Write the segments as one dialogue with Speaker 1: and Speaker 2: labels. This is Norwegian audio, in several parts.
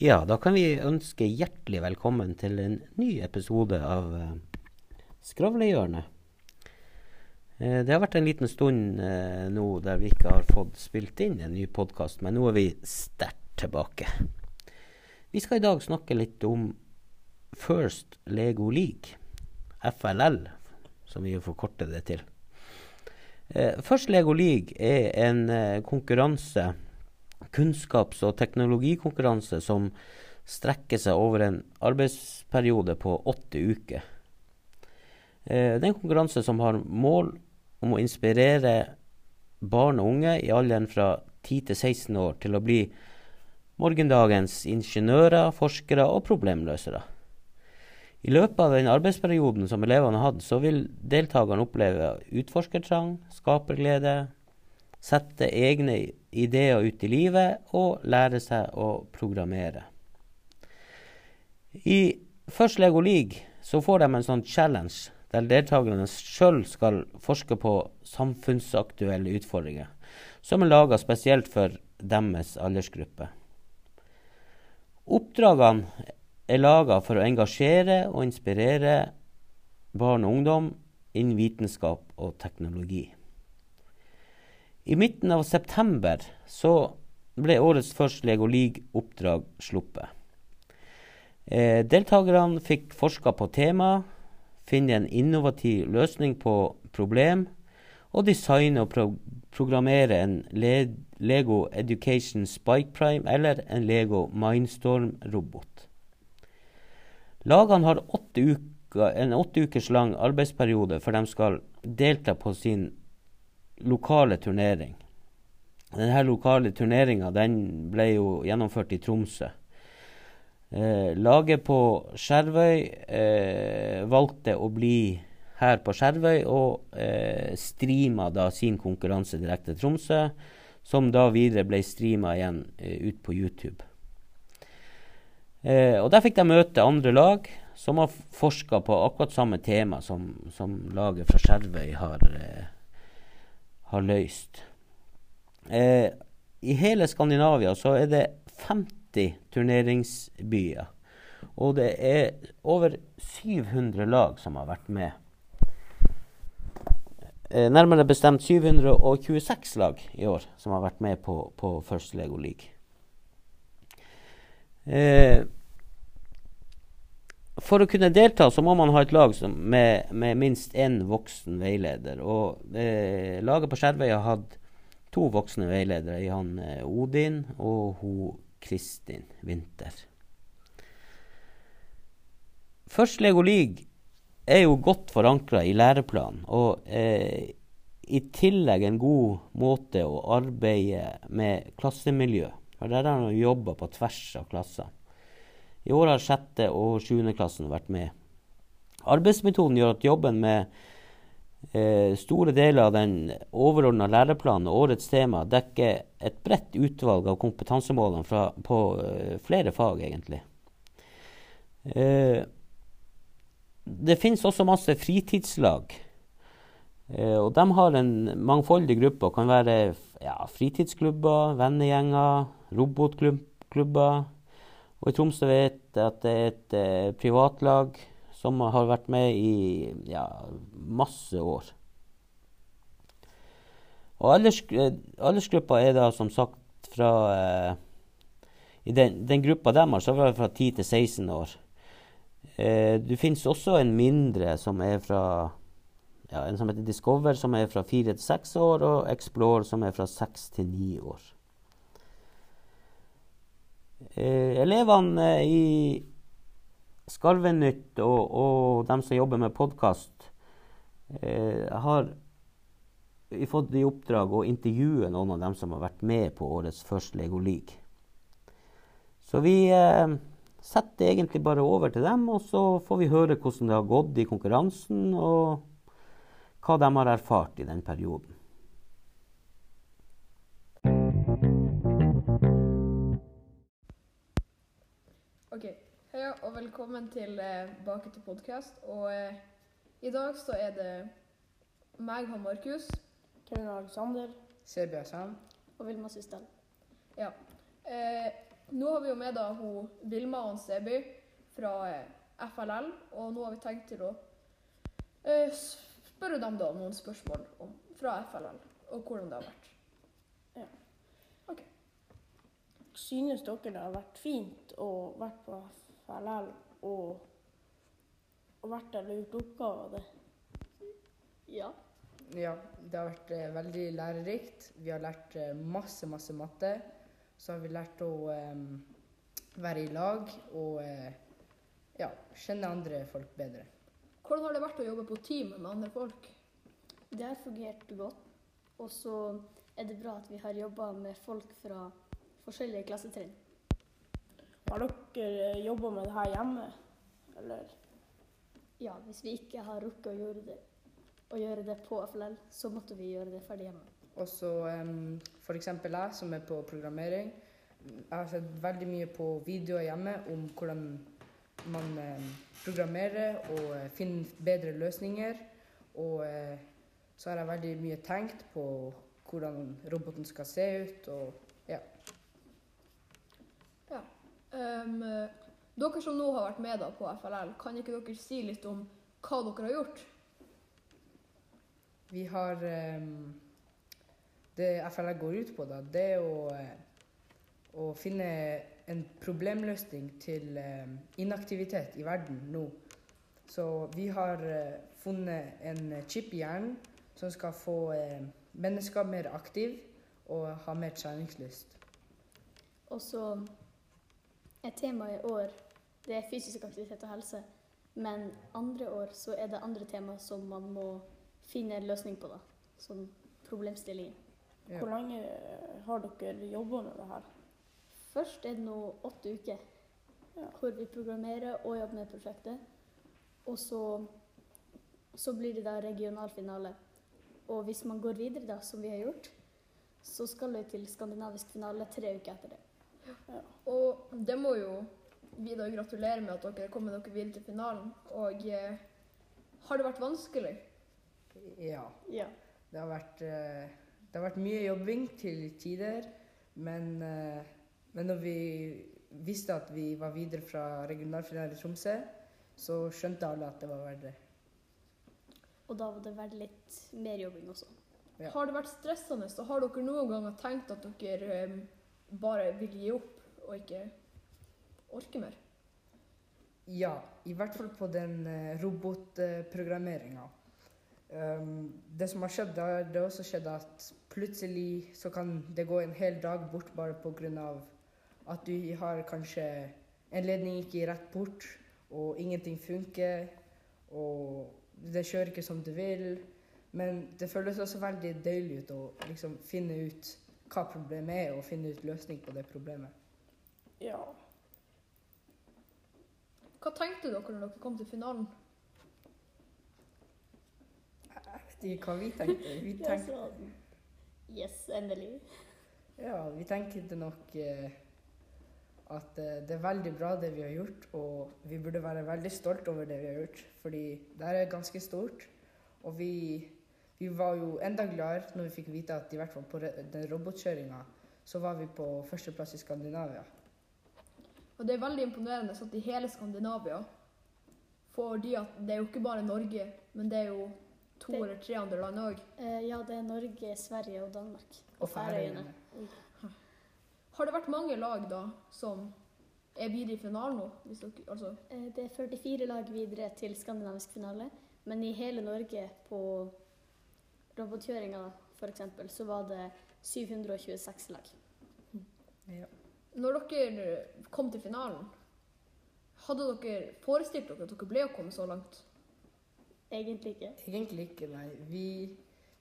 Speaker 1: Ja, da kan vi ønske hjertelig velkommen til en ny episode av uh, Skravlehjørnet. Uh, det har vært en liten stund uh, nå der vi ikke har fått spilt inn en ny podkast, men nå er vi sterkt tilbake. Vi skal i dag snakke litt om First Lego League, FLL, som vi forkorter det til. First Lego League er en konkurranse kunnskaps- og teknologikonkurranse som strekker seg over en arbeidsperiode på åtte uker. Eh, det er en konkurranse som har mål om å inspirere barn og unge i alderen fra 10 til 16 år til å bli morgendagens ingeniører, forskere og problemløsere. I løpet av den arbeidsperioden som elevene har hatt, så vil deltakerne oppleve utforskertrang, skaperglede, sette egne ideer ut i livet og lære seg å programmere. I Først Lego League så får de en sånn challenge der deltakerne sjøl skal forske på samfunnsaktuelle utfordringer, som er laga spesielt for deres aldersgruppe. Oppdragene er laga for å engasjere og inspirere barn og ungdom innen vitenskap og teknologi. I midten av september så ble årets første Lego League-oppdrag sluppet. Eh, deltakerne fikk forska på tema, finne en innovativ løsning på problem, og designe og pro programmere en Le Lego Education Spike Prime eller en Lego Mindstorm-robot. Lagene har åtte uker, en åtte ukers lang arbeidsperiode før de skal delta på sin lokale turnering. Denne lokale turneringa ble jo gjennomført i Tromsø. Eh, laget på Skjervøy eh, valgte å bli her på Skjervøy og eh, streama da sin konkurranse direkte til Tromsø, som da videre ble streama igjen eh, ut på YouTube. Eh, og Der fikk de møte andre lag som har forska på akkurat samme tema som, som laget fra Skjervøy har eh, har løst. Eh, I hele Skandinavia så er det 50 turneringsbyer. Og det er over 700 lag som har vært med. Eh, nærmere bestemt 726 lag i år som har vært med på, på First Lego League. Eh, for å kunne delta så må man ha et lag med, med, minst én voksen veileder. Og eh, laget på Skjervøy har hatt to voksne veiledere, i han eh, Odin og hun Kristin Winther. Først Lego League er jo godt forankra i læreplanen, og eh, i tillegg en god måte å arbeide med klassemiljø. For der har han jobba på tvers av klassene. I år har sjette- og sjuendeklassen vært med. Arbeidsmetoden gjør at jobben med eh, store deler av den overordna læreplanen og årets tema dekker et bredt utvalg av kompetansemålene fra, på eh, flere fag, egentlig. Eh, det finnes også masse fritidslag. Eh, og de har en mangfoldig gruppe og kan være ja, fritidsklubber, vennegjenger, robotklubber og i Tromsø vet jeg at det er et eh, privatlag som har vært med i ja, masse år. Og alders, eh, aldersgruppa er da som sagt fra eh, I den, den gruppa dem har, så er det fra 10 til 16 år. Eh, det finnes også en mindre som er fra ja, en som heter Discover, som er fra 4 til 6 år, og Explore, som er fra 6 til 9 år. Eh, elevene i Skarvenytt og, og de som jobber med podkast, eh, har fått i oppdrag å intervjue noen av dem som har vært med på årets første Lego League. Så vi eh, setter egentlig bare over til dem, og så får vi høre hvordan det har gått i konkurransen, og hva de har erfart i den perioden.
Speaker 2: Heia og velkommen tilbake til podkast. Og eh, i dag så er det meg og Markus.
Speaker 3: Kevin Alexander.
Speaker 4: Sebia Sand.
Speaker 3: Og Vilma Sistel.
Speaker 2: Ja. Eh, nå har vi jo med da hun Vilma Anseby fra eh, FLL, og nå har vi tenkt til å eh, spørre dem da noen spørsmål om, fra FLL, og hvordan det har vært.
Speaker 3: Synes dere det har vært fint å vært på FLL og, og vært der og gjort oppgaver det?
Speaker 4: Ja. Ja, det har vært eh, veldig lærerikt. Vi har lært eh, masse, masse matte. Så har vi lært å eh, være i lag og eh, ja, kjenne andre folk bedre.
Speaker 2: Hvordan har det vært å jobbe på team med andre folk?
Speaker 5: Det har fungert godt. Og så er det bra at vi har jobba med folk fra forskjellige klassetrinn.
Speaker 3: Har dere jobba med det her hjemme? Eller?
Speaker 5: Ja, hvis vi ikke har rukket å gjøre det, å gjøre det på FLL, så måtte vi gjøre det ferdig hjemme.
Speaker 4: Og så um, f.eks. jeg som er på programmering. Jeg har sett veldig mye på videoer hjemme om hvordan man um, programmerer og uh, finner bedre løsninger. Og uh, så har jeg veldig mye tenkt på hvordan roboten skal se ut. og ja.
Speaker 2: Um, dere som nå har vært med da på FLL, kan ikke dere si litt om hva dere har gjort?
Speaker 4: Vi har um, Det FLL går ut på, da, det er å, å finne en problemløsning til um, inaktivitet i verden nå. Så vi har uh, funnet en chip i hjernen som skal få uh, mennesker mer aktive og ha mer treningslyst.
Speaker 5: Og så temaet i år det er fysisk aktivitet og helse. Men andre år så er det andre tema som man må finne en løsning på, da. Som problemstillinger.
Speaker 4: Ja.
Speaker 3: Hvor lenge har dere jobba med det her?
Speaker 5: Først er det nå åtte uker
Speaker 3: Ja.
Speaker 5: hvor vi programmerer og jobber med prosjektet. Og så, så blir det da regional finale. Og hvis man går videre, da, som vi har gjort, så skal vi til skandinavisk finale tre uker etter det.
Speaker 2: Og det må jo vi da gratulere med at dere kommer dere videre til finalen. Og eh, har det vært vanskelig?
Speaker 4: Ja.
Speaker 5: Ja.
Speaker 4: Det har vært, eh, det har vært mye jobbing til tider, men, eh, men når vi visste at vi var videre fra regionalfinalen i Tromsø, så skjønte alle at det var verdt det.
Speaker 5: Og da var det vært litt mer jobbing også.
Speaker 4: Ja.
Speaker 2: Har det vært stressende? Så har dere noen ganger tenkt at dere eh, bare vil gi opp og ikke orke mer?
Speaker 4: Ja, i hvert fall på den uh, robotprogrammeringa. Um, det som har skjedd, det har også skjedd at plutselig så kan det gå en hel dag bort bare pga. at du har kanskje en ledning ikke i rett port, og ingenting funker, og det kjører ikke som du vil. Men det føles også veldig deilig ut å liksom finne ut hva problemet er, og finne ut løsning på det problemet.
Speaker 3: Ja.
Speaker 2: Hva tenkte dere når dere kom til finalen?
Speaker 4: Jeg vet ikke hva vi tenkte. Vi tenkte.
Speaker 5: Yes, endelig.
Speaker 4: Ja, vi tenkte nok eh, at eh, det er veldig bra det vi har gjort, og vi burde være veldig stolt over det vi har gjort, fordi det her er ganske stort. Og vi, vi var jo enda gladere når vi fikk vite at i hvert fall på den robotkjøringa, så var vi på førsteplass i Skandinavia.
Speaker 2: Og det er veldig imponerende at i hele Skandinavia Fordi at det er jo ikke bare Norge, men det er jo to
Speaker 5: Det-
Speaker 2: eller tre andre land òg.
Speaker 5: Eh, ja, det er Norge, Sverige og Danmark.
Speaker 4: Og Færøyene.
Speaker 2: Har det vært mange lag da som er videre i finalen nå? Hvis dere, altså,
Speaker 5: Eh, det er 44 lag videre til skandinavisk finale, men i hele Norge på robotkjøringa f.eks. så var det 726 lag.
Speaker 4: Ja.
Speaker 2: når dere kom til finalen, hadde dere forestilt dere at dere ble å komme så langt?
Speaker 5: Egentlig ikke.
Speaker 4: Egentlig ikke, nei. Vi,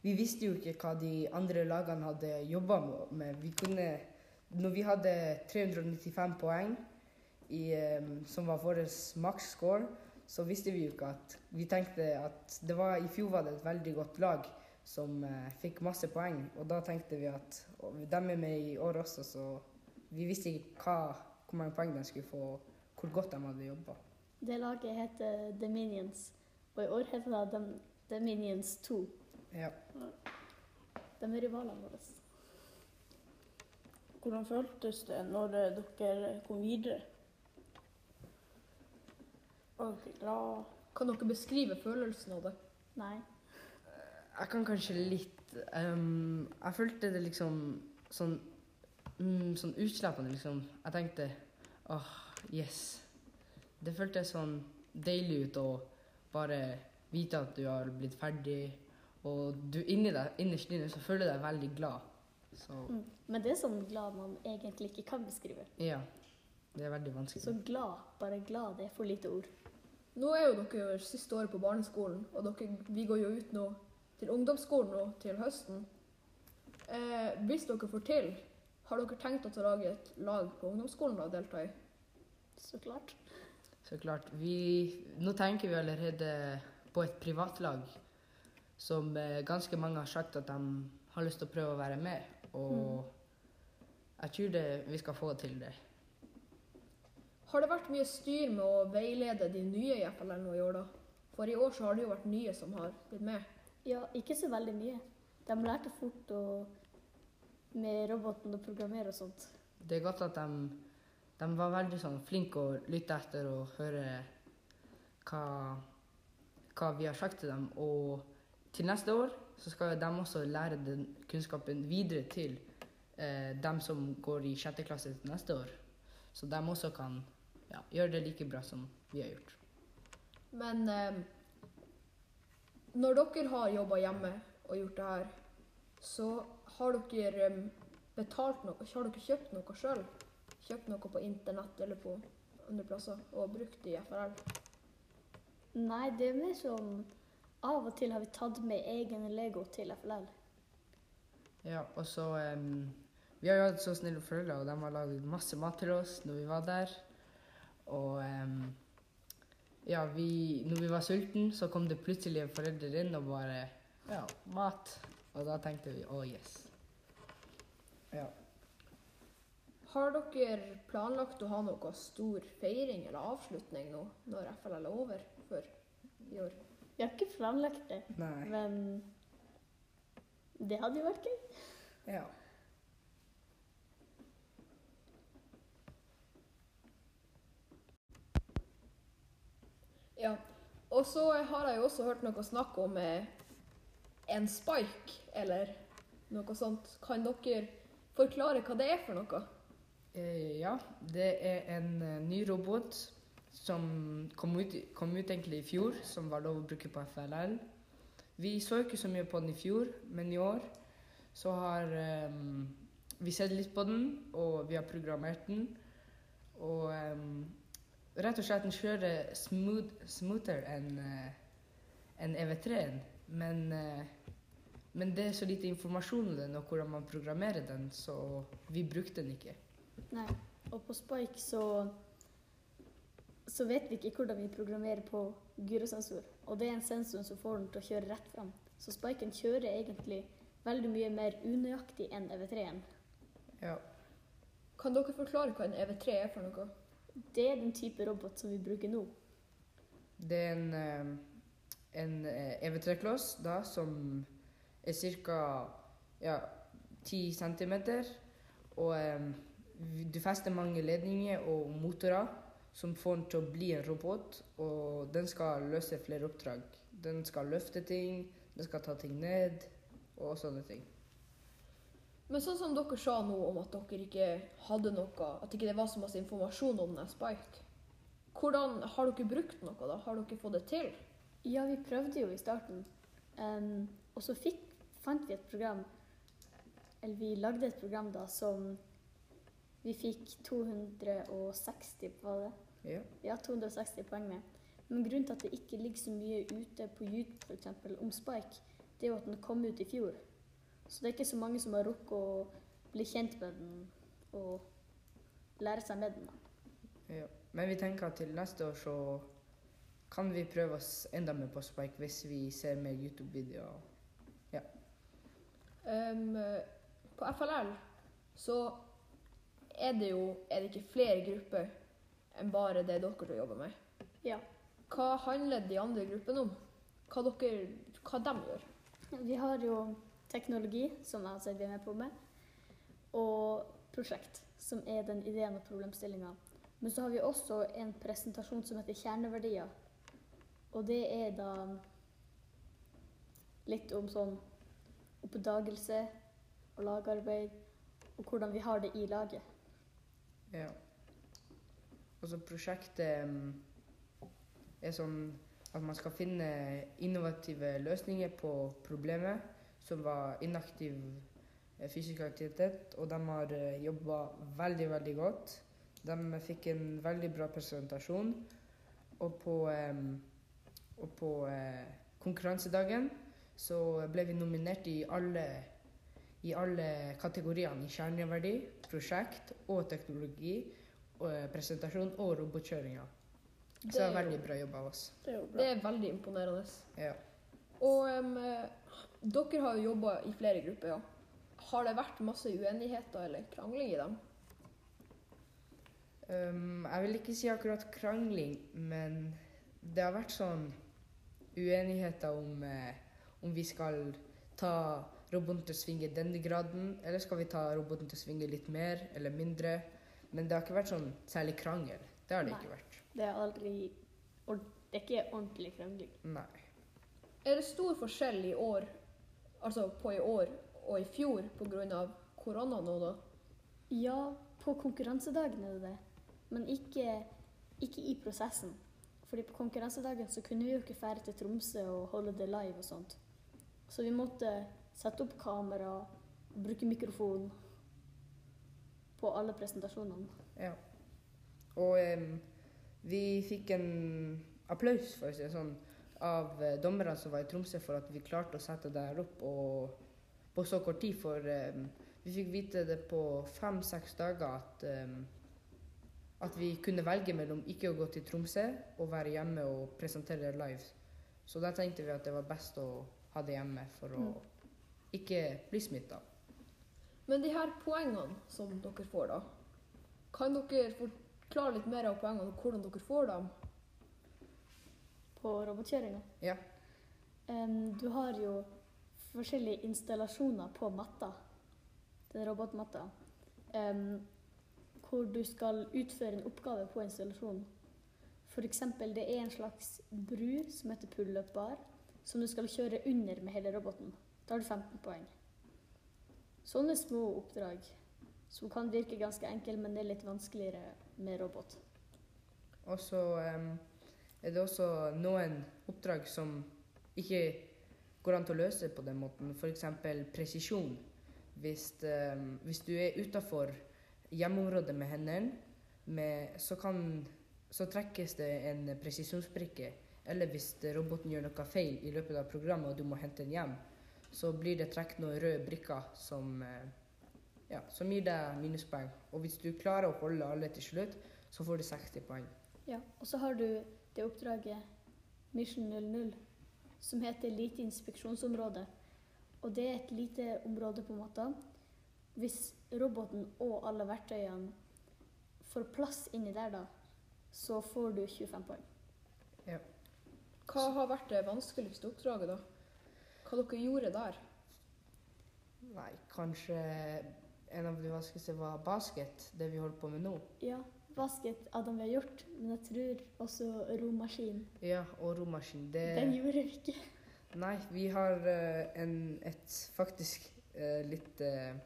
Speaker 4: vi visste jo ikke hva de andre lagene hadde jobba med. Vi kunne, når vi hadde 395 poeng, i, som var vår maks score, så visste vi jo ikke at Vi tenkte at det var, i fjor var det et veldig godt lag som eh, fikk masse poeng. Og da tenkte vi at og de er med i år også, så vi visste ikke hva, hvor mange poeng de skulle få, og hvor godt de hadde jobba.
Speaker 5: Det laget heter The Minions, og i år heter det The, The Minions 2.
Speaker 4: Ja.
Speaker 5: De er rivalene våre.
Speaker 3: hvordan føltes det når eh, dere kom videre? Var dere glad?
Speaker 2: Kan dere beskrive følelsen av det?
Speaker 5: Nei.
Speaker 4: Jeg kan kanskje litt um, Jeg følte det liksom sånn mm, Sånn utslappende, liksom. Jeg tenkte åh, yes. Det føltes sånn deilig ut å bare vite at du har blitt ferdig. Og du inni deg, innerst inne så føler du deg veldig glad. Så
Speaker 5: Mm. Men det er sånn glad man egentlig ikke kan beskrive.
Speaker 4: ja. Det er veldig vanskelig.
Speaker 5: Så glad, bare glad, det er for lite ord.
Speaker 2: Nå er jo dere siste året på barneskolen, og dere, vi går jo ut nå til ungdomsskolen nå til høsten. Eh, hvis dere får til, har dere tenkt å lage et lag på ungdomsskolen å delta i?
Speaker 5: Så klart.
Speaker 4: Så klart. Vi, nå tenker vi allerede på et privatlag som eh, ganske mange har sagt at de har lyst til å prøve å være med. Og jeg tror det, vi skal få til det.
Speaker 2: Har det vært mye styr med å veilede de nye i FLL nå i år, da? For i år så har det jo vært nye som har blitt med.
Speaker 5: Ja, ikke så veldig mye. De lærte fort å med roboten å programmere og sånt.
Speaker 4: Det er godt at de, de var veldig sånn flinke å lytte etter og høre hva, hva vi har sagt til dem. Og til neste år så skal de også lære den kunnskapen videre til eh, dem som går i sjette klasse til neste år. Så de også kan ja, gjøre det like bra som vi har gjort.
Speaker 2: Men eh, når dere har jobba hjemme og gjort det her, så har dere eh, betalt noe? Har dere kjøpt noe sjøl? Kjøpt noe på internett eller på andre plasser og brukt i FRL?
Speaker 5: Nei, det er mer sånn Av og til har vi tatt med egen Lego til FLL.
Speaker 4: Ja, og så um, Vi har jo hatt så snille foreldre, og de har laget masse mat til oss når vi var der. Og em, ja, vi, når vi var sultne, så kom det plutselig foreldre inn og bare Ja, mat. Og da tenkte vi å, yes. Ja.
Speaker 2: Har dere planlagt å ha noe stor feiring eller avslutning nå når FLL er over for i år?
Speaker 5: Vi har ikke planlagt det,
Speaker 4: Nei.
Speaker 5: men det hadde jo vært gøy.
Speaker 4: Ja.
Speaker 2: Ja. Og så har jeg jo også hørt noe snakk om eh, en spike, eller noe sånt. Kan dere forklare hva det er for noe?
Speaker 4: Eh, ja, det er en eh, ny robot som kom ut, kom ut egentlig i fjor, som var lov å bruke på FLL. Vi så ikke så mye på den i fjor, men i år så har eh, vi sett litt på den, og vi har programmert den. Og eh, rett og slett den kjører smooth, smoother enn eh, enn EV3-en. Men, eh, men det er så lite informasjon om den og hvordan man programmerer den, så vi brukte den ikke.
Speaker 5: Nei. Og på Spike så så vet vi ikke hvordan vi programmerer på gyrosensor. Og det er en sensor som får den til å kjøre rett fram. Så Spiken kjører egentlig veldig mye mer unøyaktig enn EV3-en.
Speaker 4: Ja.
Speaker 2: Kan dere forklare hva en EV3 er for noe?
Speaker 5: Det er den type robot som vi bruker nå.
Speaker 4: Det er en, eh, en eh, EV3-kloss da, som er ca. Ja, 10 cm. Og eh, du fester mange ledninger og motorer som får den til å bli en robot. Og den skal løse flere oppdrag. Den skal løfte ting, den skal ta ting ned og sånne ting.
Speaker 2: Men sånn som dere sa nå om at dere ikke hadde noe, at ikke det var så masse informasjon om den Spike. Hvordan har dere brukt noe da? Har dere fått det til?
Speaker 5: Ja, vi prøvde jo i starten. Um, og så fikk, fant vi et program Eller vi lagde et program da som vi fikk 260 på det.
Speaker 4: Ja.
Speaker 5: Ja, 260 poeng med. Men grunnen til at det ikke ligger så mye ute på YouTube for eksempel, om Spike, det er jo at den kom ut i fjor. Så det er ikke så mange som har rukket å bli kjent med den og lære seg med den.
Speaker 4: Ja. Men vi tenker at til neste år så kan vi prøve oss enda mer på Spike hvis vi ser mer YouTube-videoer.
Speaker 2: Ehm, på FLL så er det jo er det ikke flere grupper enn bare det dere jobber med.
Speaker 5: Ja.
Speaker 2: Hva handler de andre gruppene om? Hva, dere, hva de gjør?
Speaker 5: Vi har jo teknologi, som jeg har sett vi er med på med. Og prosjekt, som er den ideen og problemstillinga. Men så har vi også en presentasjon som heter Kjerneverdier. Og det er da litt om sånn oppdagelse og lagarbeid, og hvordan vi har det i laget.
Speaker 4: Ja. Altså prosjektet mm, er sånn at man skal finne innovative løsninger på problemet, som var inaktiv eh, fysisk aktivitet, og de har jobba veldig, veldig godt. De fikk en veldig bra presentasjon, og på, og på eh, konkurransedagen så ble vi nominert i alle, i alle kategoriene i kjerneverdi, prosjekt og teknologi, og, eh, presentasjon og robotkjøringer. Så det er veldig bra jobba av oss.
Speaker 3: Det er
Speaker 2: Det er veldig imponerende.
Speaker 4: Ja.
Speaker 2: Og eh, dere har jo jobba i flere grupper, ja. Har det vært masse uenigheter eller krangling i dem?
Speaker 4: Um, jeg vil ikke si akkurat krangling, men det har vært sånn uenigheter om eh, om vi skal ta roboten til å svinge denne graden, eller skal vi ta roboten til å svinge litt mer eller mindre. Men det har ikke vært sånn særlig krangel. Det har det
Speaker 5: Nei.
Speaker 4: ikke vært.
Speaker 5: Det er aldri Det er ikke ordentlig krangling.
Speaker 4: Nei.
Speaker 2: Er det stor forskjell i år, altså på i år og i fjor pga. korona nå, da?
Speaker 5: Ja, på konkurransedagen er det det, men ikke, ikke i prosessen. Fordi på konkurransedagen så kunne vi jo ikke fære til Tromsø og holde det live og sånt. Så vi måtte sette opp kamera, bruke mikrofon på alle presentasjonene.
Speaker 4: Ja. Og um, vi fikk en applaus, for å si det sånn, av eh, dommerne som var i Tromsø for at vi klarte å sette det her opp på så kort tid. For um, vi fikk vite det på fem-seks dager at, um, at vi kunne velge mellom ikke å gå til Tromsø og være hjemme og presentere live. Så da tenkte vi at det var best å ha det hjemme for å
Speaker 5: Mm.
Speaker 4: ikke bli smitta.
Speaker 2: Men de her poengene som dere får, da. Kan dere forklare litt mer av poengene og hvordan dere får dem?
Speaker 5: På robotkjøringa.
Speaker 4: Ja.
Speaker 5: Um, du har jo forskjellige installasjoner på matta, den robotmatta, um, hvor du skal utføre en oppgave på installasjonen. Eksempel, det er en slags bru som heter pull-up bar, som du skal kjøre under med hele roboten. Da har du 15 poeng. Sånne små oppdrag, som kan virke ganske enkle, men det er litt vanskeligere med robot.
Speaker 4: Og så em, er det også noen oppdrag som ikke går an til å løse på den måten. F.eks. presisjon. Hvis, eh, hvis du er utafor hjemmeområdet med hendene, med, så, kan, så trekkes det en presisjonsbrikke. Eller hvis roboten gjør noe feil i løpet av programmet og du må hente den hjem, så blir det trukket noen røde brikker som, eh, ja, som gir deg minuspoeng. Og hvis du klarer å holde alle til slutt, så får du 60 poeng.
Speaker 5: Ja, og så har du det oppdraget Mission 00, som heter Lite inspeksjonsområde. Og det er et lite område på en måte. Hvis roboten og alle verktøyene får plass inni der, da, så får du 25 poeng. Ja.
Speaker 2: Hva har vært det vanskeligste oppdraget, da? Hva dere gjorde der?
Speaker 4: Nei, kanskje en av de vanskeligste var basket, det vi holder på med nå.
Speaker 5: Ja, vasket av dem vi har gjort, men jeg tror også romaskin.
Speaker 4: Ja, og romaskin. Det
Speaker 5: Den gjorde vi ikke.
Speaker 4: Nei, vi har eh, en, et faktisk eh, litt eh,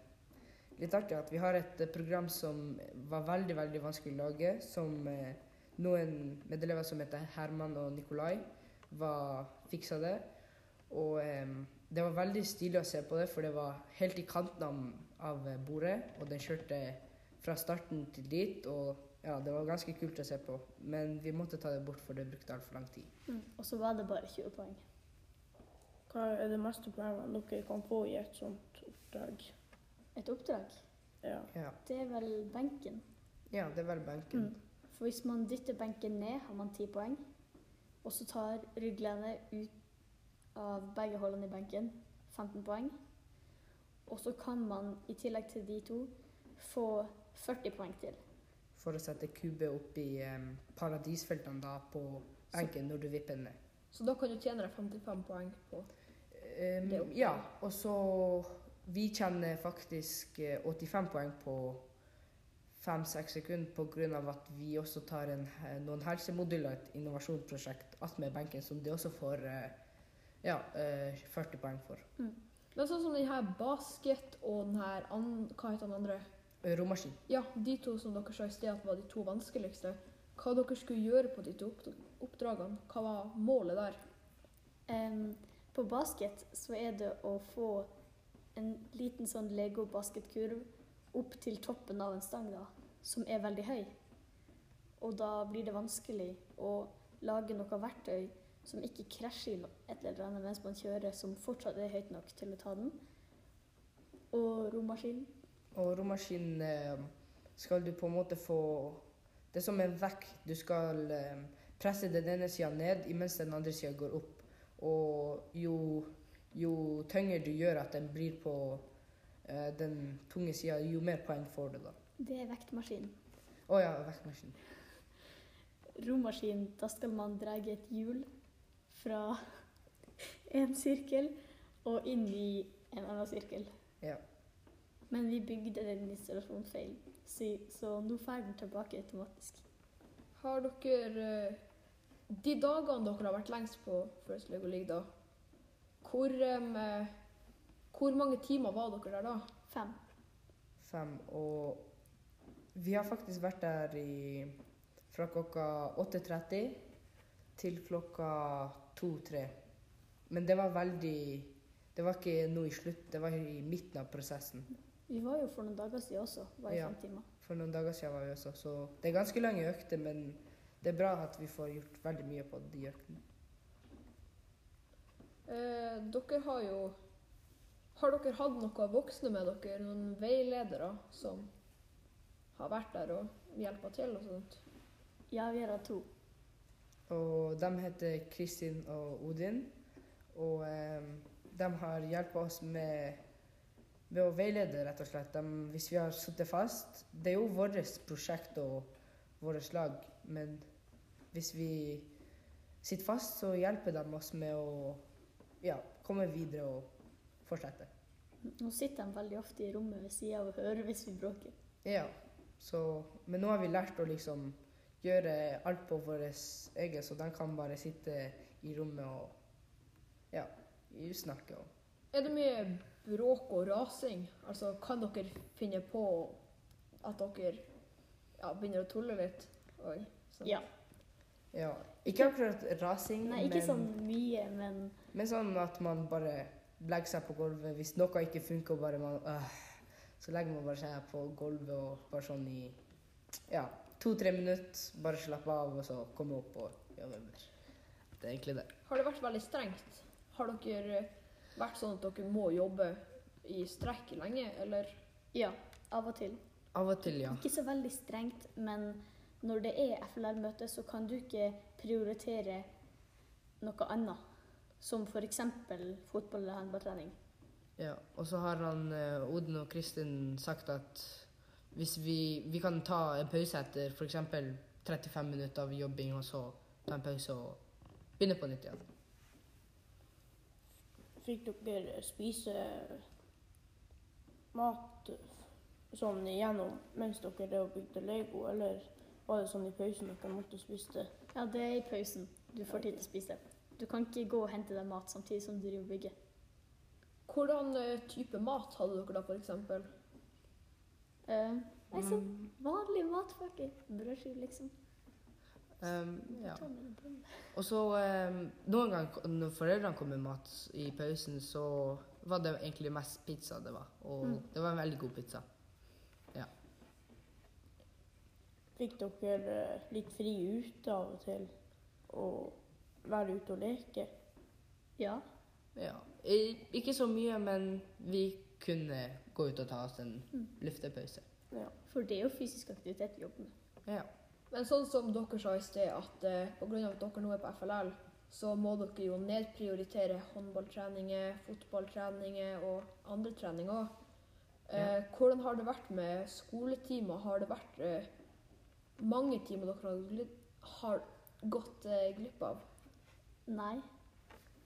Speaker 4: Litt artig at vi har et program som var veldig, veldig vanskelig å lage, som noen medelever som heter Herman og Nikolai, var, fiksa det. Og eh, det var veldig stilig å se på det, for det var helt i kanten av, av bordet, og den kjørte fra starten til dit, og ja, det var ganske kult å se på. Men vi måtte ta det bort, for det brukte altfor lang tid.
Speaker 5: Mm. Og så var det bare 20 poeng.
Speaker 3: Hva er det meste poengene dere kan få i et sånt oppdrag?
Speaker 5: Et oppdrag,
Speaker 3: Ja.
Speaker 4: Ja,
Speaker 5: det er vel benken.
Speaker 4: ja det er vel benken.
Speaker 5: Mm. For hvis man dytter benken ned, har man 10 poeng. Og så tar rygglenet ut av begge hullene i benken 15 poeng. Og så kan man i tillegg til de to få 40 poeng til.
Speaker 4: For å sette kube opp i um, paradisfeltene da på benken når du vipper den ned.
Speaker 2: Så da kan du tjene deg 55 poeng på
Speaker 4: um,
Speaker 2: Det opp-
Speaker 4: ja, og så Vi tjener faktisk eh, 85 poeng på fem-seks sekunder pga. at vi også tar en, eh, noen helsemoduler, et innovasjonsprosjekt, attmed benken, som de også får eh, ja, eh, 40 poeng for.
Speaker 2: Men sånn som den her basket og den her an, Hva heter den andre?
Speaker 4: Romaskin.
Speaker 2: Ja, de to som dere sa i sted at var de to vanskeligste. Hva dere skulle gjøre på de to oppdragene? Hva var målet der?
Speaker 5: Um, på basket så er det å få en liten sånn Lego-basketkurv opp til toppen av en stang, da, som er veldig høy. Og da blir det vanskelig å lage noe verktøy som ikke krasjer i et eller annet mens man kjører, som fortsatt er høyt nok til å ta den. Og romaskin.
Speaker 4: Og romaskinen eh, skal du på en måte få Det er som en vekt. Du skal eh, presse den ene sida ned imens den andre sida går opp. Og jo, jo tyngre du gjør at den blir på eh, den tunge sida, jo mer poeng får du, da.
Speaker 5: Det er vektmaskinen.
Speaker 4: Å ja, vektmaskinen.
Speaker 5: Romaskin, da skal man dra et hjul fra en sirkel og inn i en annen sirkel.
Speaker 4: Ja.
Speaker 5: Men vi bygde den installasjonen feil, så, nå drar den tilbake automatisk.
Speaker 2: Har dere eh, De dagene dere har vært lengst på First Lego League, da, hvor, eh, hvor mange timer var dere der da?
Speaker 5: Fem.
Speaker 4: Fem. Og vi har faktisk vært der i, fra klokka 8.30 til klokka 2-3. Men det var veldig Det var ikke nå i slutt, det var i midten av prosessen.
Speaker 5: Vi var jo for noen dager siden også, var i
Speaker 4: Ja.
Speaker 5: fem timer.
Speaker 4: For noen dager siden var vi også, så det er ganske lange økter, men det er bra at vi får gjort veldig mye på de øktene.
Speaker 2: Eh, dere har jo Har dere hatt noen voksne med dere, noen veiledere som har vært der og hjelpa til og sånt?
Speaker 5: Ja, vi har hatt to.
Speaker 4: Og de heter Kristin og Odin, og eh, de har hjulpet oss med, med å veilede, rett og slett. De, hvis vi har sittet fast Det er jo vårt prosjekt og vårt lag, men hvis vi sitter fast, så hjelper de oss med å ja, komme videre og fortsette.
Speaker 5: Nå sitter de veldig ofte i rommet ved sida og hører hvis vi bråker.
Speaker 4: Ja, så, men nå har vi lært å liksom gjøre alt på vår egen, så de kan bare sitte i rommet og ja, snakke. Og
Speaker 2: Er det mye bråk og rasing? Altså, kan dere finne på at dere ja, begynner å tulle litt? Oi, sånn.
Speaker 5: Ja.
Speaker 4: Ja, ikke akkurat rasing,
Speaker 5: Nei, ikke
Speaker 4: men,
Speaker 5: sånn mye, men
Speaker 4: men sånn at man bare legger seg på gulvet. Hvis noe ikke funker, bare man, øh, så legger man bare seg på gulvet og bare sånn i ja, to-tre minutter. Bare slappe av, og så komme opp og jobbe mer. Det er egentlig det.
Speaker 2: Har det vært veldig strengt? Har dere vært sånn at dere må jobbe i strekk lenge, eller?
Speaker 5: ja, av og til.
Speaker 4: Av og til, ja.
Speaker 5: Ikke så veldig strengt, men når det er FLR-møte, så kan du ikke prioritere noe annet. Som f.eks. fotball- eller håndballtrening.
Speaker 4: ja. Og så har han eh, Odin og Kristin sagt at hvis vi, vi kan ta en pause etter f.eks. 35 minutter av jobbing, og så ta en pause og begynne på nytt igjen.
Speaker 3: Fikk dere spise mat sånn igjennom mens dere bygde Lego, eller var det sånn i pausen dere måtte spise det?
Speaker 5: Ja, det er i pausen du får tid til å spise. Du kan ikke gå og hente deg mat samtidig som du driver og bygger.
Speaker 2: Hvordan eh, type mat hadde dere da, eksempel?
Speaker 5: Eh, nei, så vanlig matpakke. Brødskive, liksom.
Speaker 4: Um, ja. Og så um, Noen ganger når foreldrene kom med mat i pausen, så var det egentlig mest pizza det var. Og
Speaker 5: Mm.
Speaker 4: det var en veldig god pizza.
Speaker 3: Fikk dere eh, litt fri ute av og til og være ute og leke?
Speaker 5: Ja.
Speaker 4: Ja. Ikke så mye, men vi kunne gå ut og ta oss en
Speaker 5: Mm.
Speaker 4: luftepause.
Speaker 3: Ja.
Speaker 5: For det er jo fysisk aktivitet vi jobber med.
Speaker 4: Ja.
Speaker 2: Men sånn som dere sa i sted, at eh, pga. at dere nå er på FLL, så må dere jo nedprioritere håndballtreninger, fotballtreninger og andre treninger òg. Eh, hvordan har det vært med skoletimer? Har det vært eh, mange timer dere har, glipp, har gått eh, glipp av?
Speaker 5: Nei.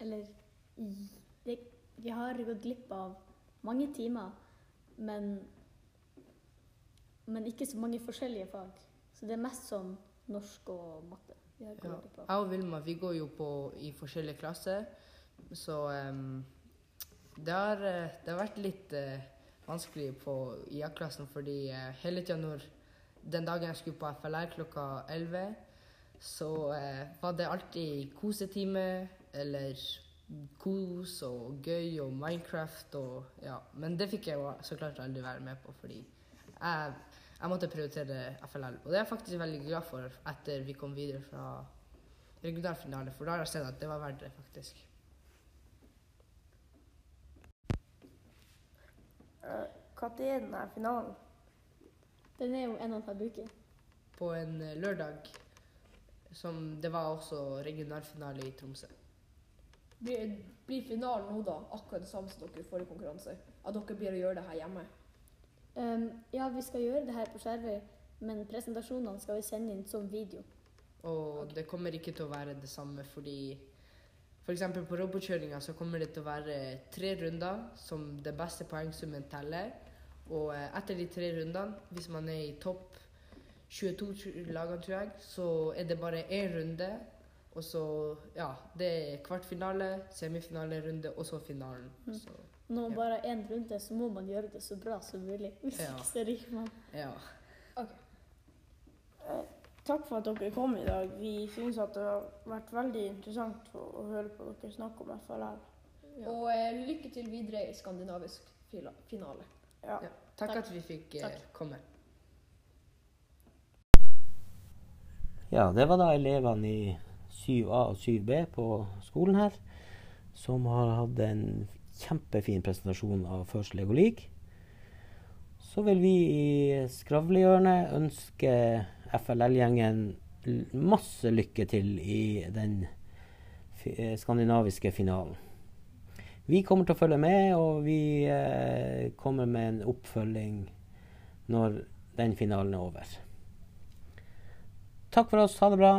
Speaker 5: Eller Vi har gått glipp av mange timer, men men ikke så mange forskjellige fag. Så det er mest sånn norsk og matte. Vi har
Speaker 4: Ja.
Speaker 5: på.
Speaker 4: Jeg og Vilma vi går jo på i forskjellige klasser, så um, det, har, det har vært litt uh, vanskelig på i A-klassen, fordi uh, hele tida når den dagen jeg skulle på FLR klokka 11, så uh, var det alltid kosetime eller kos og gøy og Minecraft og ja. Men det fikk jeg jo så klart aldri være med på, fordi jeg, jeg måtte prioritere FLL. Og det er jeg faktisk veldig glad for etter vi kom videre fra regionalfinale, for da har jeg sett at det var verdt det, faktisk.
Speaker 3: Når er den her finalen?
Speaker 5: Den er jo en og en halv uke.
Speaker 4: På en eh, lørdag, som det var også regionalfinale i Tromsø.
Speaker 2: Blir, blir finalen nå da akkurat det samme som dere i forrige konkurranse? At dere blir å gjøre det her hjemme?
Speaker 5: Um, ja, vi skal gjøre det her på Skjervøy, men presentasjonene skal vi sende inn som video.
Speaker 4: Og det kommer ikke til å være det samme fordi F.eks. på robotkjøringa så kommer det til å være tre runder som det beste poengsummen teller. Og eh, etter de tre rundene, hvis man er i topp 22 lagene, tror jeg, så er det bare én runde. Og så Ja, det er kvartfinale, semifinalerunde og så finalen.
Speaker 5: Mm.
Speaker 4: Så
Speaker 5: Når man
Speaker 4: Ja.
Speaker 5: bare har én runde, så må man gjøre det så bra som mulig. Hvis
Speaker 4: Ja.
Speaker 5: ikke så ryker man.
Speaker 4: ja.
Speaker 3: Takk for at dere kom i dag. Vi syns at det har vært veldig interessant å, å høre på dere snakke om FLL.
Speaker 5: Ja.
Speaker 2: Og eh, lykke til videre i skandinavisk finale.
Speaker 3: Ja.
Speaker 4: ja. Takk,
Speaker 5: Takk.
Speaker 4: at vi fikk eh, komme.
Speaker 1: Ja, det var da elevene i 7A og 7B på skolen her som har hatt en kjempefin presentasjon av First Lego League. Så vil vi i Skravlehjørnet ønske FLL-gjengen masse lykke til i den eh, skandinaviske finalen. Vi kommer til å følge med, og vi eh, kommer med en oppfølging når den finalen er over. Takk for oss. Ha det bra.